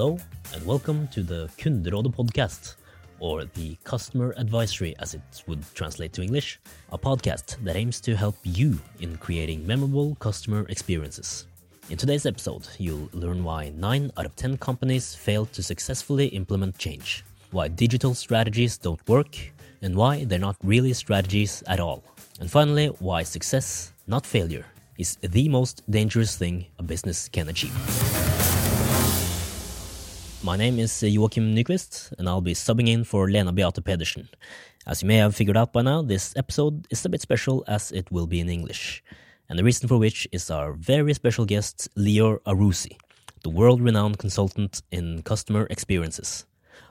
Hello, and welcome to the Kunderådet podcast, or the Customer Advisory as it would translate to English, a podcast that aims to help you in creating memorable customer experiences. In today's episode, you'll learn why 9 out of 10 companies fail to successfully implement change, why digital strategies don't work, and why they're not really strategies at all. And finally, why success, not failure, is the most dangerous thing a business can achieve. My name is Joakim Nyquist, and I'll be subbing in for Lena Beate Pedersen. As you may have figured out by now, this episode is a bit special as it will be in English, and the reason for which is our very special guest, Lior Arussy, the world renowned consultant in customer experiences.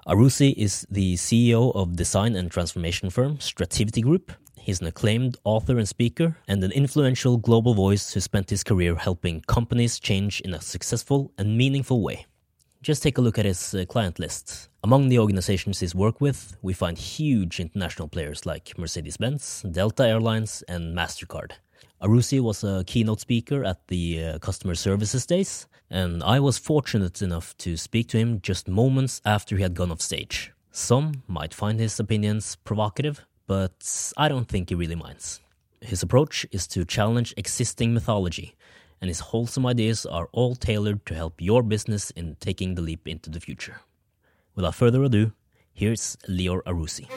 Arussy is the CEO of design and transformation firm Strativity Group. He's an acclaimed author and speaker, and an influential global voice who spent his career helping companies change in a successful and meaningful way. Just take a look at his uh, client list. Among the organizations he's worked with, we find huge international players like Mercedes Benz, Delta Airlines, and MasterCard. Arussy was a keynote speaker at the uh, Customer Services Days, and I was fortunate enough to speak to him just moments after he had gone off stage. Some might find his opinions provocative, but I don't think he really minds. His approach is to challenge existing mythology, and his wholesome ideas are all tailored to help your business in taking the leap into the future. Without further ado, here's Lior Arussy.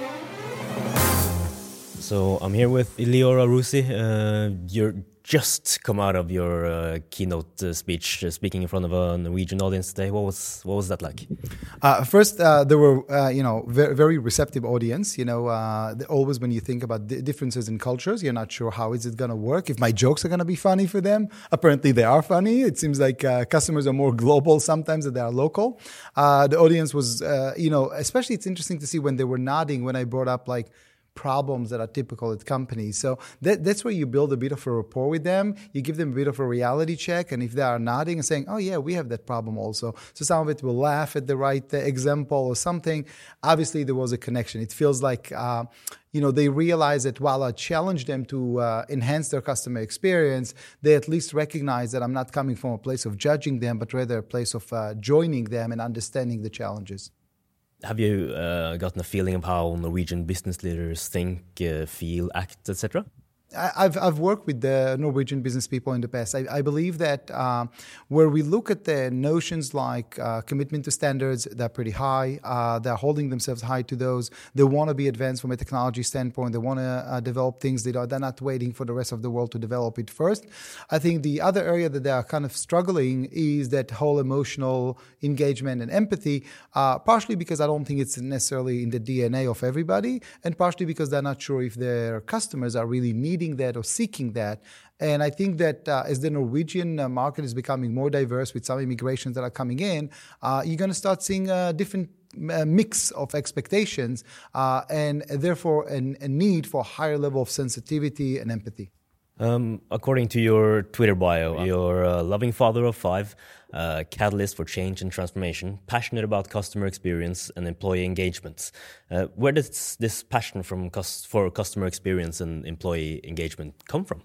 So I'm here with Lior Arussy. Uh, you're just come out of your uh, keynote uh, speech, uh, speaking in front of a Norwegian audience today. What was what was that like? Uh, first, uh, there were uh, you know very, very, receptive audience. You know, always when you think about differences in cultures, you're not sure how is it going to work. If my jokes are going to be funny for them, apparently they are funny. It seems like customers are more global sometimes than they are local. the audience was, you know, especially it's interesting to see when they were nodding when I brought up like problems that are typical at companies. So that, that's where you build a bit of a rapport with them. You give them a bit of a reality check. And if they are nodding and saying, oh, yeah, we have that problem also. So some of it will laugh at the right uh, example or something. Obviously, there was a connection. It feels like, uh, you know, they realize that while I challenge them to uh, enhance their customer experience, they at least recognize that I'm not coming from a place of judging them, but rather a place of uh, joining them and understanding the challenges. Have you uh, gotten a feeling of how Norwegian business leaders think, uh, feel, act, etc.? I've, I've worked with the Norwegian business people in the past. I, I believe that uh, where we look at the notions like uh, commitment to standards, they're pretty high. Uh, they're holding themselves high to those. They want to be advanced from a technology standpoint. They want to uh, develop things. They are, they're not waiting for the rest of the world to develop it first. I think the other area that they are kind of struggling is that whole emotional engagement and empathy, uh, partially because I don't think it's necessarily in the DNA of everybody, and partially because they're not sure if their customers are really needing needing that or seeking that. And I think that uh, as the Norwegian uh, market is becoming more diverse with some immigrations that are coming in, uh, you're going to start seeing a different uh, mix of expectations uh, and therefore an, a need for a higher level of sensitivity and empathy. Um, according to your Twitter bio, you're a loving father of five, uh, catalyst for change and transformation, passionate about customer experience and employee engagement. Uh, where does this passion from for customer experience and employee engagement come from?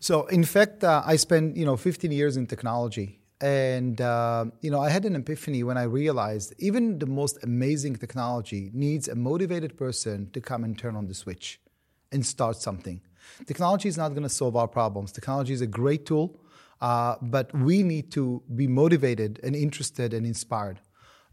So, in fact, uh, I spent you know 15 years in technology, and uh, you know I had an epiphany when I realized even the most amazing technology needs a motivated person to come and turn on the switch and start something. Technology is not going to solve our problems. Technology is a great tool, uh, but we need to be motivated and interested and inspired.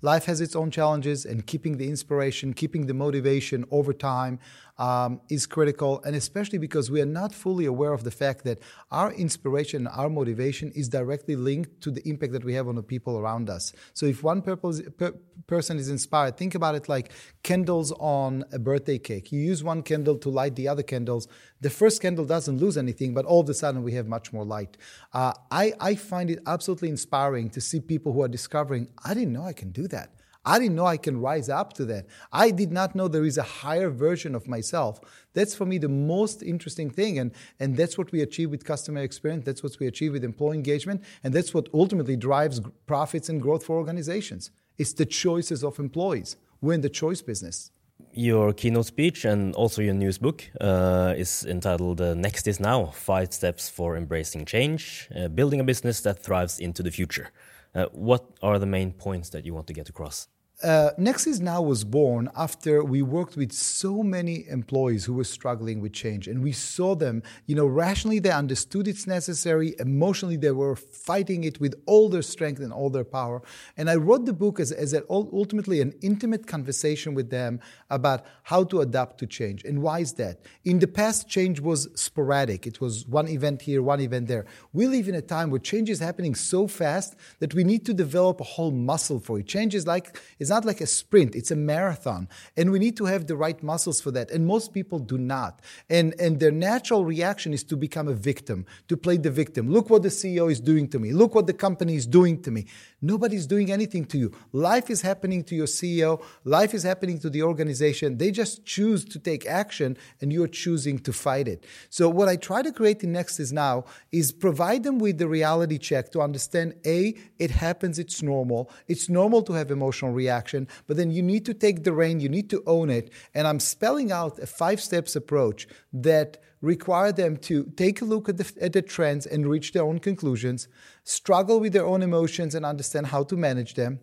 Life has its own challenges, and keeping the inspiration, keeping the motivation over time um, is critical, and especially because we are not fully aware of the fact that our inspiration, our motivation is directly linked to the impact that we have on the people around us. So if one purpose, per, person is inspired, think about it like candles on a birthday cake. You use one candle to light the other candles. The first candle doesn't lose anything, but all of a sudden we have much more light. Uh, I, I find it absolutely inspiring to see people who are discovering, I didn't know I can do that. I didn't know I can rise up to that. I did not know there is a higher version of myself. That's for me the most interesting thing. And, and that's what we achieve with customer experience. That's what we achieve with employee engagement. And that's what ultimately drives profits and growth for organizations. It's the choices of employees. We're in the choice business. Your keynote speech and also your news book uh, is entitled uh, Next is Now Five Steps for Embracing Change, uh, Building a Business That Thrives into the Future. Uh, what are the main points that you want to get across? Uh, Next is Now was born after we worked with so many employees who were struggling with change, and we saw them. You know, rationally they understood it's necessary. Emotionally, they were fighting it with all their strength and all their power. And I wrote the book as, as ultimately an intimate conversation with them about how to adapt to change and why is that. In the past, change was sporadic. It was one event here, one event there. We live in a time where change is happening so fast that we need to develop a whole muscle for it. Change is like it's not like a sprint, it's a marathon. And we need to have the right muscles for that. And most people do not. And, and their natural reaction is to become a victim, to play the victim. Look what the CEO is doing to me. Look what the company is doing to me. Nobody's doing anything to you. Life is happening to your CEO, life is happening to the organization. They just choose to take action and you're choosing to fight it. So, what I try to create in Next is Now is provide them with the reality check to understand A, it happens, it's normal. It's normal to have emotional reaction action, but then you need to take the reign, you need to own it. And I'm spelling out a five steps approach that require them to take a look at the, at the trends and reach their own conclusions, struggle with their own emotions and understand how to manage them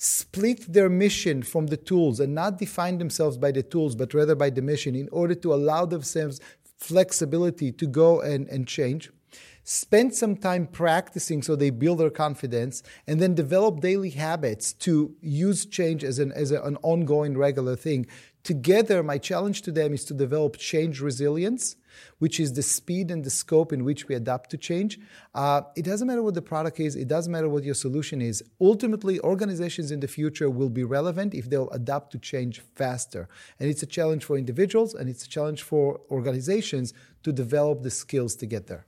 split their mission from the tools and not define themselves by the tools, but rather by the mission in order to allow themselves flexibility to go and, and change spend some time practicing so they build their confidence, and then develop daily habits to use change as an, as a, an ongoing regular thing. Together, my challenge to them is to develop change resilience, which is the speed and the scope in which we adapt to change. Uh, it doesn't matter what the product is, it doesn't matter what your solution is. Ultimately, organizations in the future will be relevant if they'll adapt to change faster. And it's a challenge for individuals and it's a challenge for organizations to develop the skills to get there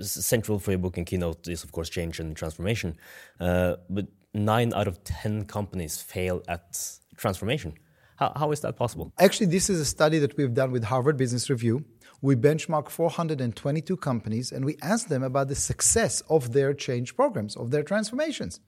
central for your book and keynote is, of course, change and transformation. Uh, but nine out of 10 companies fail at transformation. How, how is that possible? Actually, this is a study that we've done with Harvard Business Review. We benchmarked 422 companies and we asked them about the success of their change programs, of their transformations.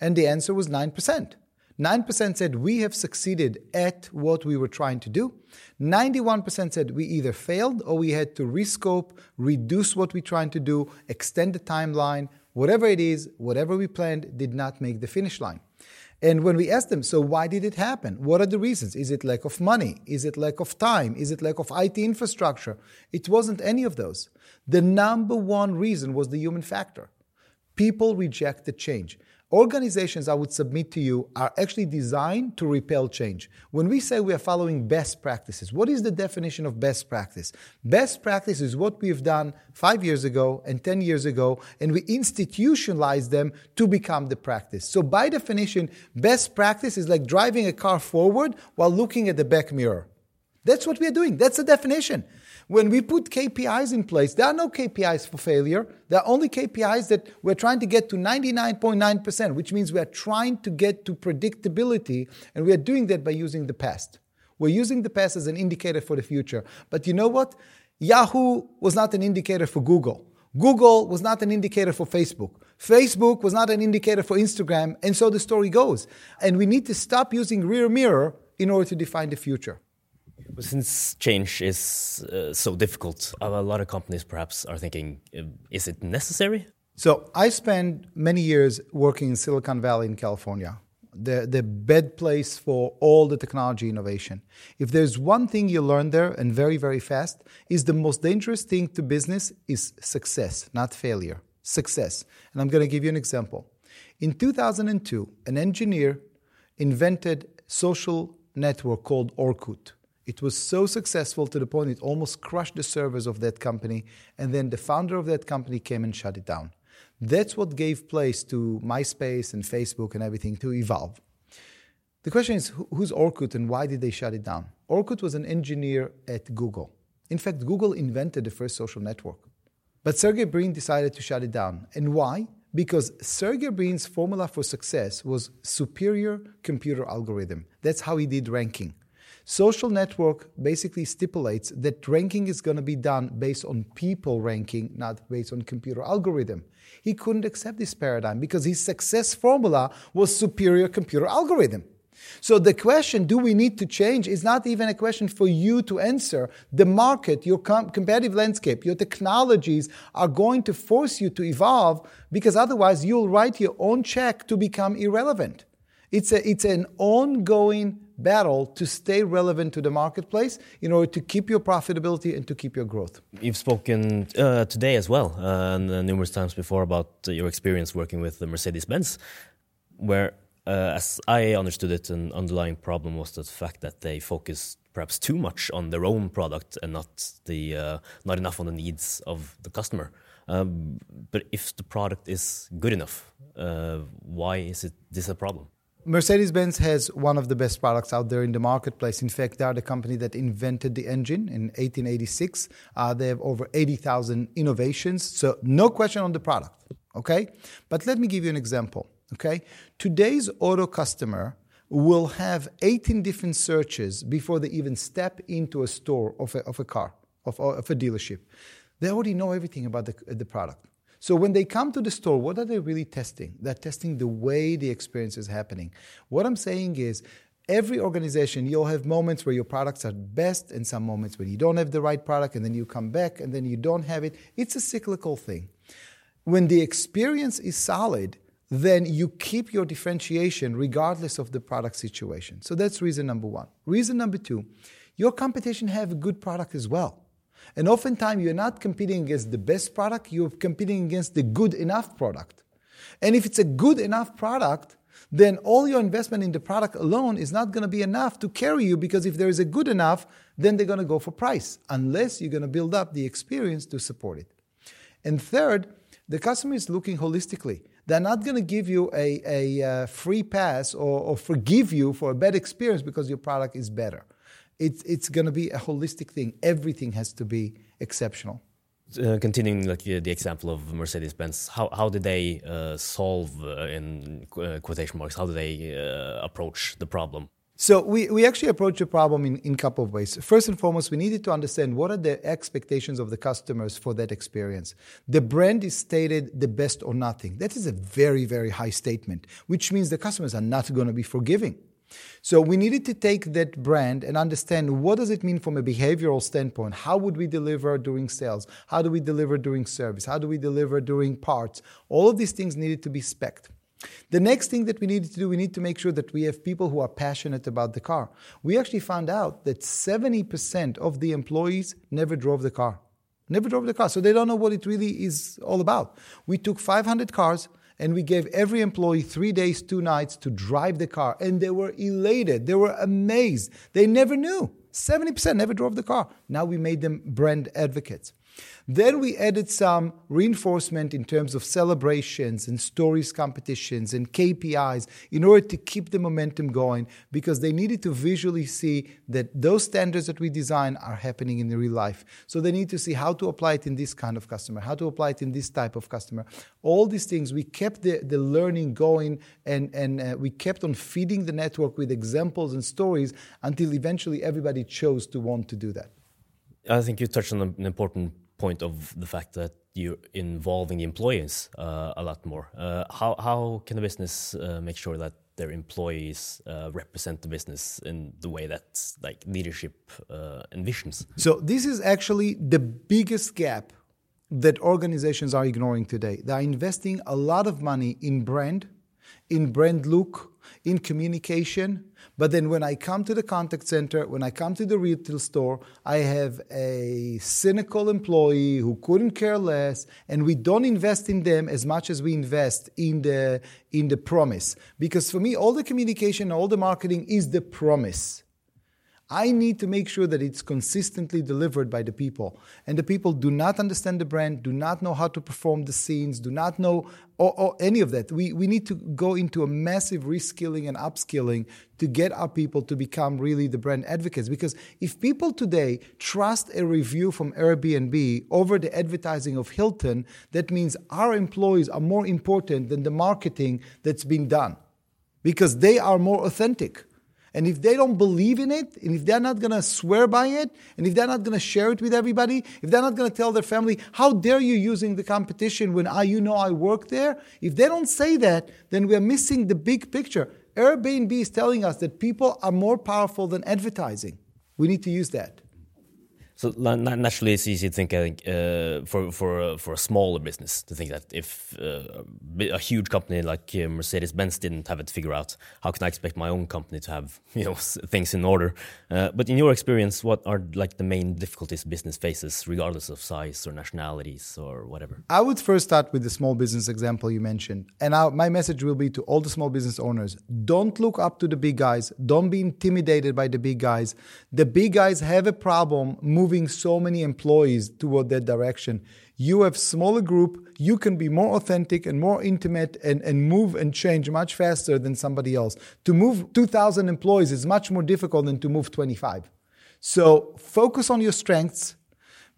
And the answer was 9%. 9% said we have succeeded at what we were trying to do. 91% said we either failed or we had to rescope, reduce what we're trying to do, extend the timeline, whatever it is, whatever we planned did not make the finish line. And when we asked them, so why did it happen? What are the reasons? Is it lack of money? Is it lack of time? Is it lack of IT infrastructure? It wasn't any of those. The number one reason was the human factor. People reject the change. Organizations, I would submit to you, are actually designed to repel change. When we say we are following best practices, what is the definition of best practice? Best practice is what we've done five years ago and 10 years ago, and we institutionalize them to become the practice. So, by definition, best practice is like driving a car forward while looking at the back mirror. That's what we are doing. That's the definition. When we put KPIs in place, there are no KPIs for failure. There are only KPIs that we're trying to get to 99.9%, which means we're trying to get to predictability, and we're doing that by using the past. We're using the past as an indicator for the future. But you know what? Yahoo was not an indicator for Google. Google was not an indicator for Facebook. Facebook was not an indicator for Instagram. And so the story goes. And we need to stop using rear mirror in order to define the future. Since change is uh, so difficult, a lot of companies perhaps are thinking, uh, is it necessary? So I spent many years working in Silicon Valley in California, the, the bed place for all the technology innovation. If there's one thing you learn there and very, very fast, is the most dangerous thing to business is success, not failure. Success. And I'm going to give you an example. In 2002, an engineer invented social network called Orkut. It was so successful to the point it almost crushed the servers of that company. And then the founder of that company came and shut it down. That's what gave place to MySpace and Facebook and everything to evolve. The question is who's Orkut and why did they shut it down? Orkut was an engineer at Google. In fact, Google invented the first social network. But Sergey Brin decided to shut it down. And why? Because Sergey Brin's formula for success was superior computer algorithm. That's how he did ranking. Social network basically stipulates that ranking is going to be done based on people ranking, not based on computer algorithm. He couldn't accept this paradigm because his success formula was superior computer algorithm. So the question, do we need to change, is not even a question for you to answer. The market, your com- competitive landscape, your technologies are going to force you to evolve because otherwise you'll write your own check to become irrelevant. It's, a, it's an ongoing battle to stay relevant to the marketplace in order to keep your profitability and to keep your growth. You've spoken uh, today as well, uh, and uh, numerous times before, about your experience working with the Mercedes Benz, where, uh, as I understood it, an underlying problem was the fact that they focused perhaps too much on their own product and not the uh, not enough on the needs of the customer. Um, but if the product is good enough, uh, why is it this a problem? Mercedes Benz has one of the best products out there in the marketplace. In fact, they are the company that invented the engine in 1886. Uh, they have over 80,000 innovations. So, no question on the product. Okay? But let me give you an example. Okay? Today's auto customer will have 18 different searches before they even step into a store of a, of a car, of, of a dealership. They already know everything about the, the product. So when they come to the store, what are they really testing? They're testing the way the experience is happening. What I'm saying is, every organization, you'll have moments where your products are best and some moments when you don't have the right product and then you come back and then you don't have it. It's a cyclical thing. When the experience is solid, then you keep your differentiation regardless of the product situation. So that's reason number one. Reason number two, your competition have a good product as well. And oftentimes, you're not competing against the best product, you're competing against the good enough product. And if it's a good enough product, then all your investment in the product alone is not going to be enough to carry you because if there is a good enough, then they're going to go for price, unless you're going to build up the experience to support it. And third, the customer is looking holistically. They're not going to give you a, a, uh, free pass or, or forgive you for a bad experience because your product is better it's it's going to be a holistic thing. Everything has to be exceptional. Uh, continuing like uh, the example of Mercedes Benz, how how did they uh, solve uh, in uh, quotation marks? How do they uh, approach the problem? So we, we actually approach the problem in in a couple of ways. First and foremost, we needed to understand what are the expectations of the customers for that experience. The brand is stated the best or nothing. That is a very very high statement, which means the customers are not going to be forgiving. So we needed to take that brand and understand what does it mean from a behavioral standpoint? How would we deliver during sales? How do we deliver during service? How do we deliver during parts? All of these things needed to be specced. The next thing that we needed to do, we need to make sure that we have people who are passionate about the car. We actually found out that 70% of the employees never drove the car. Never drove the car. So they don't know what it really is all about. We took 500 cars and we gave every employee three days, two nights to drive the car. And they were elated. They were amazed. They never knew. 70% never drove the car. Now we made them brand advocates. Then we added some reinforcement in terms of celebrations and stories competitions and KPIs in order to keep the momentum going because they needed to visually see that those standards that we design are happening in real life. So they need to see how to apply it in this kind of customer, how to apply it in this type of customer. All these things, we kept the, the learning going and, and uh, we kept on feeding the network with examples and stories until eventually everybody chose to want to do that. I think you touched on an important point of the fact that you're involving the employees uh, a lot more. Uh, how how can a business uh, make sure that their employees uh, represent the business in the way that like leadership uh, envisions? So this is actually the biggest gap that organizations are ignoring today. They are investing a lot of money in brand, in brand look, in communication. But then when I come to the contact center, when I come to the retail store, I have a cynical employee who couldn't care less, and we don't invest in them as much as we invest in the in the promise. Because for me, all the communication, all the marketing is the promise. I need to make sure that it's consistently delivered by the people. And the people do not understand the brand, do not know how to perform the scenes, do not know or, or any of that. We, we need to go into a massive reskilling and upskilling to get our people to become really the brand advocates. Because if people today trust a review from Airbnb over the advertising of Hilton, that means our employees are more important than the marketing that's been done because they are more authentic. And if they don't believe in it, and if they're not going to swear by it, and if they're not going to share it with everybody, if they're not going to tell their family, how dare you using the competition when I, you know I work there? If they don't say that, then we are missing the big picture. Airbnb is telling us that people are more powerful than advertising. We need to use that. So naturally, it's easy to think uh, for for uh, for a smaller business to think that if uh, a huge company like uh, Mercedes Benz didn't have it figured out, how can I expect my own company to have you know things in order? Uh, but in your experience, what are like the main difficulties business faces, regardless of size or nationalities or whatever? I would first start with the small business example you mentioned, and our, my message will be to all the small business owners: don't look up to the big guys, don't be intimidated by the big guys. The big guys have a problem moving moving so many employees toward that direction. You have smaller group, you can be more authentic and more intimate and, and move and change much faster than somebody else. To move 2,000 employees is much more difficult than to move 25. So focus on your strengths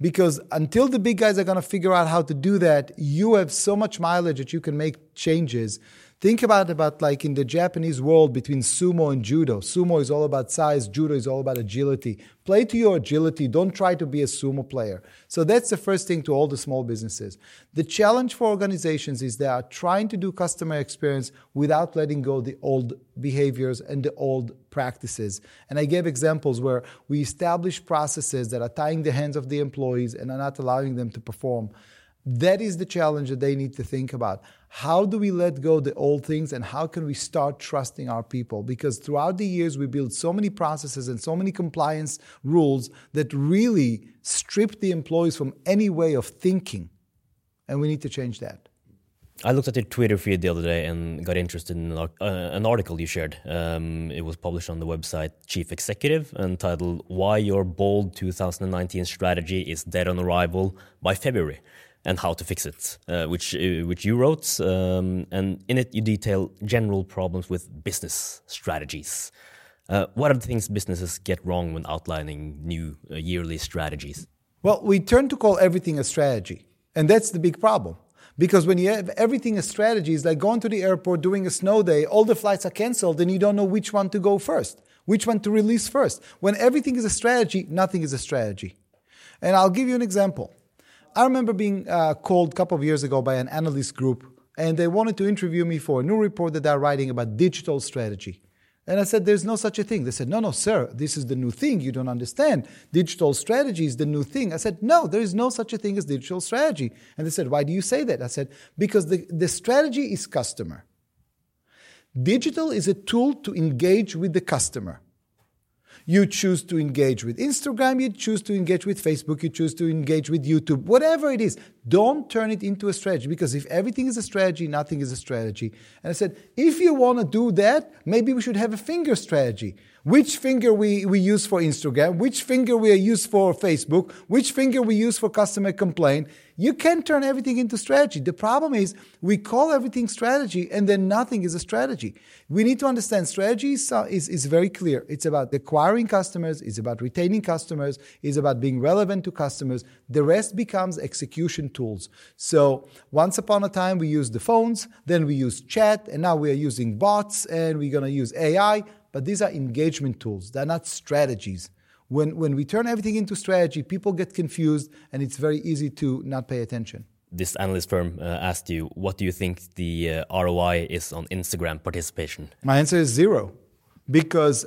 because until the big guys are going to figure out how to do that, you have so much mileage that you can make changes Think about about like in the Japanese world between sumo and judo. Sumo is all about size, judo is all about agility. Play to your agility. Don't try to be a sumo player. So that's the first thing to all the small businesses. The challenge for organizations is they are trying to do customer experience without letting go the old behaviors and the old practices. And I gave examples where we establish processes that are tying the hands of the employees and are not allowing them to perform. That is the challenge that they need to think about. How do we let go the old things and how can we start trusting our people? Because throughout the years, we built so many processes and so many compliance rules that really strip the employees from any way of thinking. And we need to change that. I looked at your Twitter feed the other day and got interested in uh, an article you shared. Um, it was published on the website Chief Executive entitled Why Your Bold 2019 Strategy is Dead on Arrival by February and how to fix it, uh, which uh, which you wrote, um, and in it you detail general problems with business strategies. Uh, what are the things businesses get wrong when outlining new uh, yearly strategies? Well, we turn to call everything a strategy, and that's the big problem. Because when you have everything a strategy, it's like going to the airport during a snow day, all the flights are canceled, and you don't know which one to go first, which one to release first. When everything is a strategy, nothing is a strategy. And I'll give you an example. I remember being uh, called a couple of years ago by an analyst group, and they wanted to interview me for a new report that they're writing about digital strategy. And I said, There's no such a thing. They said, No, no, sir, this is the new thing. You don't understand. Digital strategy is the new thing. I said, No, there is no such a thing as digital strategy. And they said, Why do you say that? I said, Because the, the strategy is customer. Digital is a tool to engage with the customer. You choose to engage with Instagram, you choose to engage with Facebook, you choose to engage with YouTube, whatever it is. Don't turn it into a strategy because if everything is a strategy, nothing is a strategy. And I said, if you want to do that, maybe we should have a finger strategy which finger we, we use for Instagram, which finger we use for Facebook, which finger we use for customer complaint. You can turn everything into strategy. The problem is we call everything strategy and then nothing is a strategy. We need to understand strategy is, is, is very clear. It's about acquiring customers, it's about retaining customers, it's about being relevant to customers. The rest becomes execution tools. So once upon a time we used the phones, then we used chat, and now we are using bots and we're going to use AI but these are engagement tools. They're not strategies. When, when we turn everything into strategy, people get confused and it's very easy to not pay attention. This analyst firm uh, asked you, what do you think the uh, ROI is on Instagram participation? My answer is zero. Because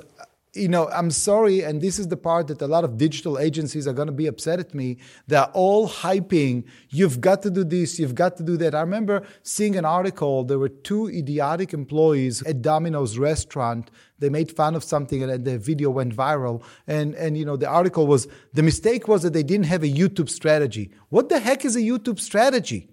you know, I'm sorry, and this is the part that a lot of digital agencies are going to be upset at me. They're all hyping, you've got to do this, you've got to do that. I remember seeing an article, there were two idiotic employees at Domino's restaurant. They made fun of something and the video went viral. And, and, you know, the article was, the mistake was that they didn't have a YouTube strategy. What the heck is a YouTube strategy?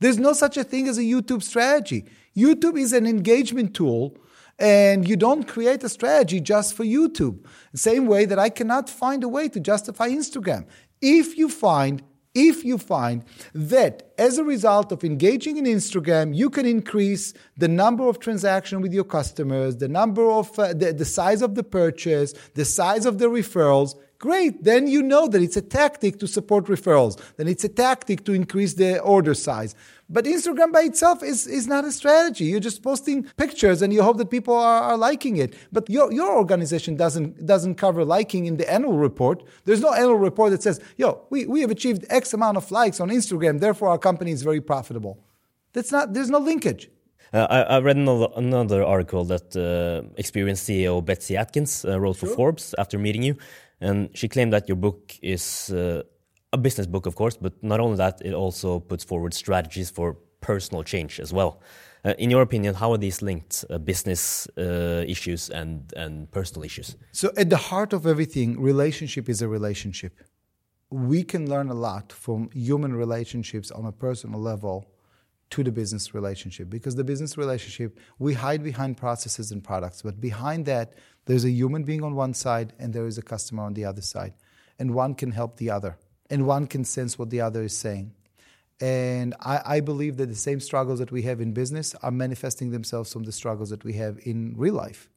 There's no such a thing as a YouTube strategy. YouTube is an engagement tool and you don't create a strategy just for YouTube. The same way that I cannot find a way to justify Instagram. If you find if you find that as a result of engaging in Instagram, you can increase the number of transactions with your customers, the number of uh, the, the size of the purchase, the size of the referrals, Great. Then you know that it's a tactic to support referrals. Then it's a tactic to increase the order size. But Instagram by itself is, is not a strategy. You're just posting pictures and you hope that people are, are liking it. But your, your organization doesn't, doesn't cover liking in the annual report. There's no annual report that says, yo, we, we have achieved X amount of likes on Instagram, therefore our company is very profitable. That's not, there's no linkage. Uh, I, I, read another, another article that uh, experienced CEO Betsy Atkins uh, wrote sure. for Forbes after meeting you, and she claimed that your book is uh, a business book, of course, but not only that, it also puts forward strategies for personal change as well. Uh, in your opinion, how are these linked, uh, business uh, issues and, and personal issues? So, at the heart of everything, relationship is a relationship. We can learn a lot from human relationships on a personal level to the business relationship because the business relationship, we hide behind processes and products, but behind that, there's a human being on one side and there is a customer on the other side. And one can help the other, and one can sense what the other is saying. And I, I, believe that the same struggles that we have in business are manifesting themselves from the struggles that we have in real life.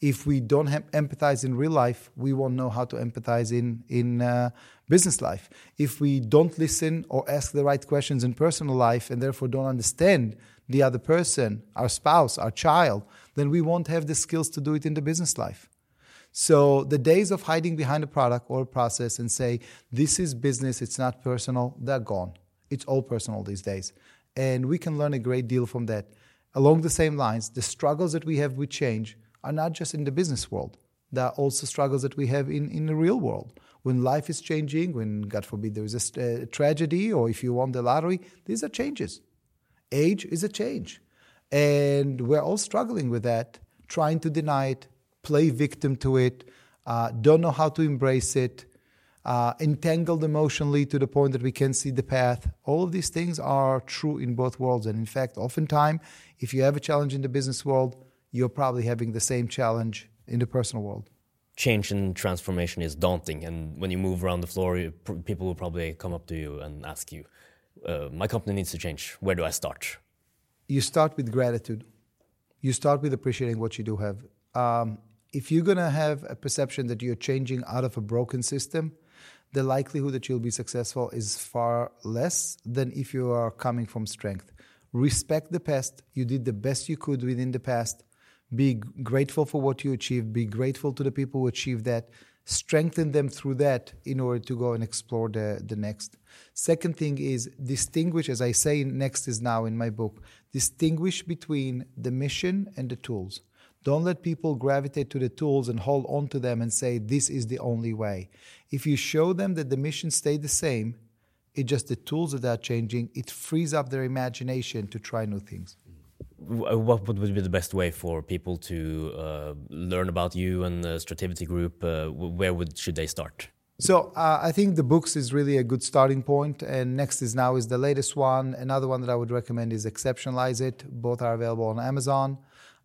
If we don't empathize in real life, we won't know how to empathize in in uh, business life. If we don't listen or ask the right questions in personal life, and therefore don't understand the other person, our spouse, our child, then we won't have the skills to do it in the business life. So the days of hiding behind a product or a process and say this is business, it's not personal, they're gone it's all personal these days. And we can learn a great deal from that. Along the same lines, the struggles that we have with change are not just in the business world. There are also struggles that we have in, in the real world. When life is changing, when, God forbid, there is a, a uh, tragedy, or if you won the lottery, these are changes. Age is a change. And we're all struggling with that, trying to deny it, play victim to it, uh, don't know how to embrace it, uh, entangled emotionally to the point that we can't see the path. All of these things are true in both worlds. And in fact, oftentimes, if you have a challenge in the business world, you're probably having the same challenge in the personal world. Change and transformation is daunting. And when you move around the floor, people will probably come up to you and ask you, uh, My company needs to change. Where do I start? You start with gratitude. You start with appreciating what you do have. Um, if you're going to have a perception that you're changing out of a broken system, the likelihood that you'll be successful is far less than if you are coming from strength. Respect the past. You did the best you could within the past. Be grateful for what you achieved. Be grateful to the people who achieved that. Strengthen them through that in order to go and explore the, the next. Second thing is distinguish, as I say, next is now in my book, distinguish between the mission and the tools. Don't let people gravitate to the tools and hold on to them and say, this is the only way. If you show them that the mission stayed the same, it's just the tools that are changing, it frees up their imagination to try new things. What would be the best way for people to uh, learn about you and the Strativity Group? Uh, where would, should they start? So uh, I think the books is really a good starting point, and next is now is the latest one. Another one that I would recommend is Exceptionalize It. Both are available on Amazon.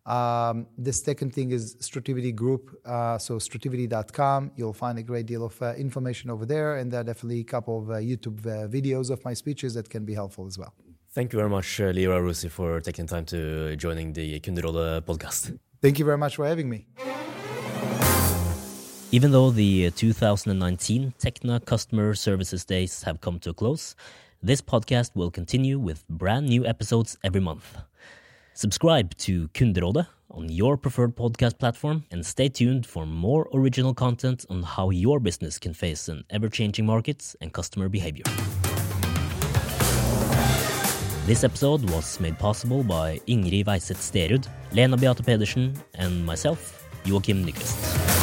Um, the second thing is Strativity Group. Uh, so strativity.com. You'll find a great deal of uh, information over there, and there are definitely a couple of uh, YouTube uh, videos of my speeches that can be helpful as well. Thank you very much, uh, Lior Arussy, for taking time to joining the Kunderådet podcast. Thank you very much for having me. Even though the uh, 2019 Tekna Customer Services Days have come to a close, this podcast will continue with brand new episodes every month. Subscribe to Kunderådet on your preferred podcast platform and stay tuned for more original content on how your business can face an ever-changing market and customer behavior. This episode was made possible by Ingrid Weiseth Sterud, Lena Beate Pedersen, and myself, Joakim Nyquist.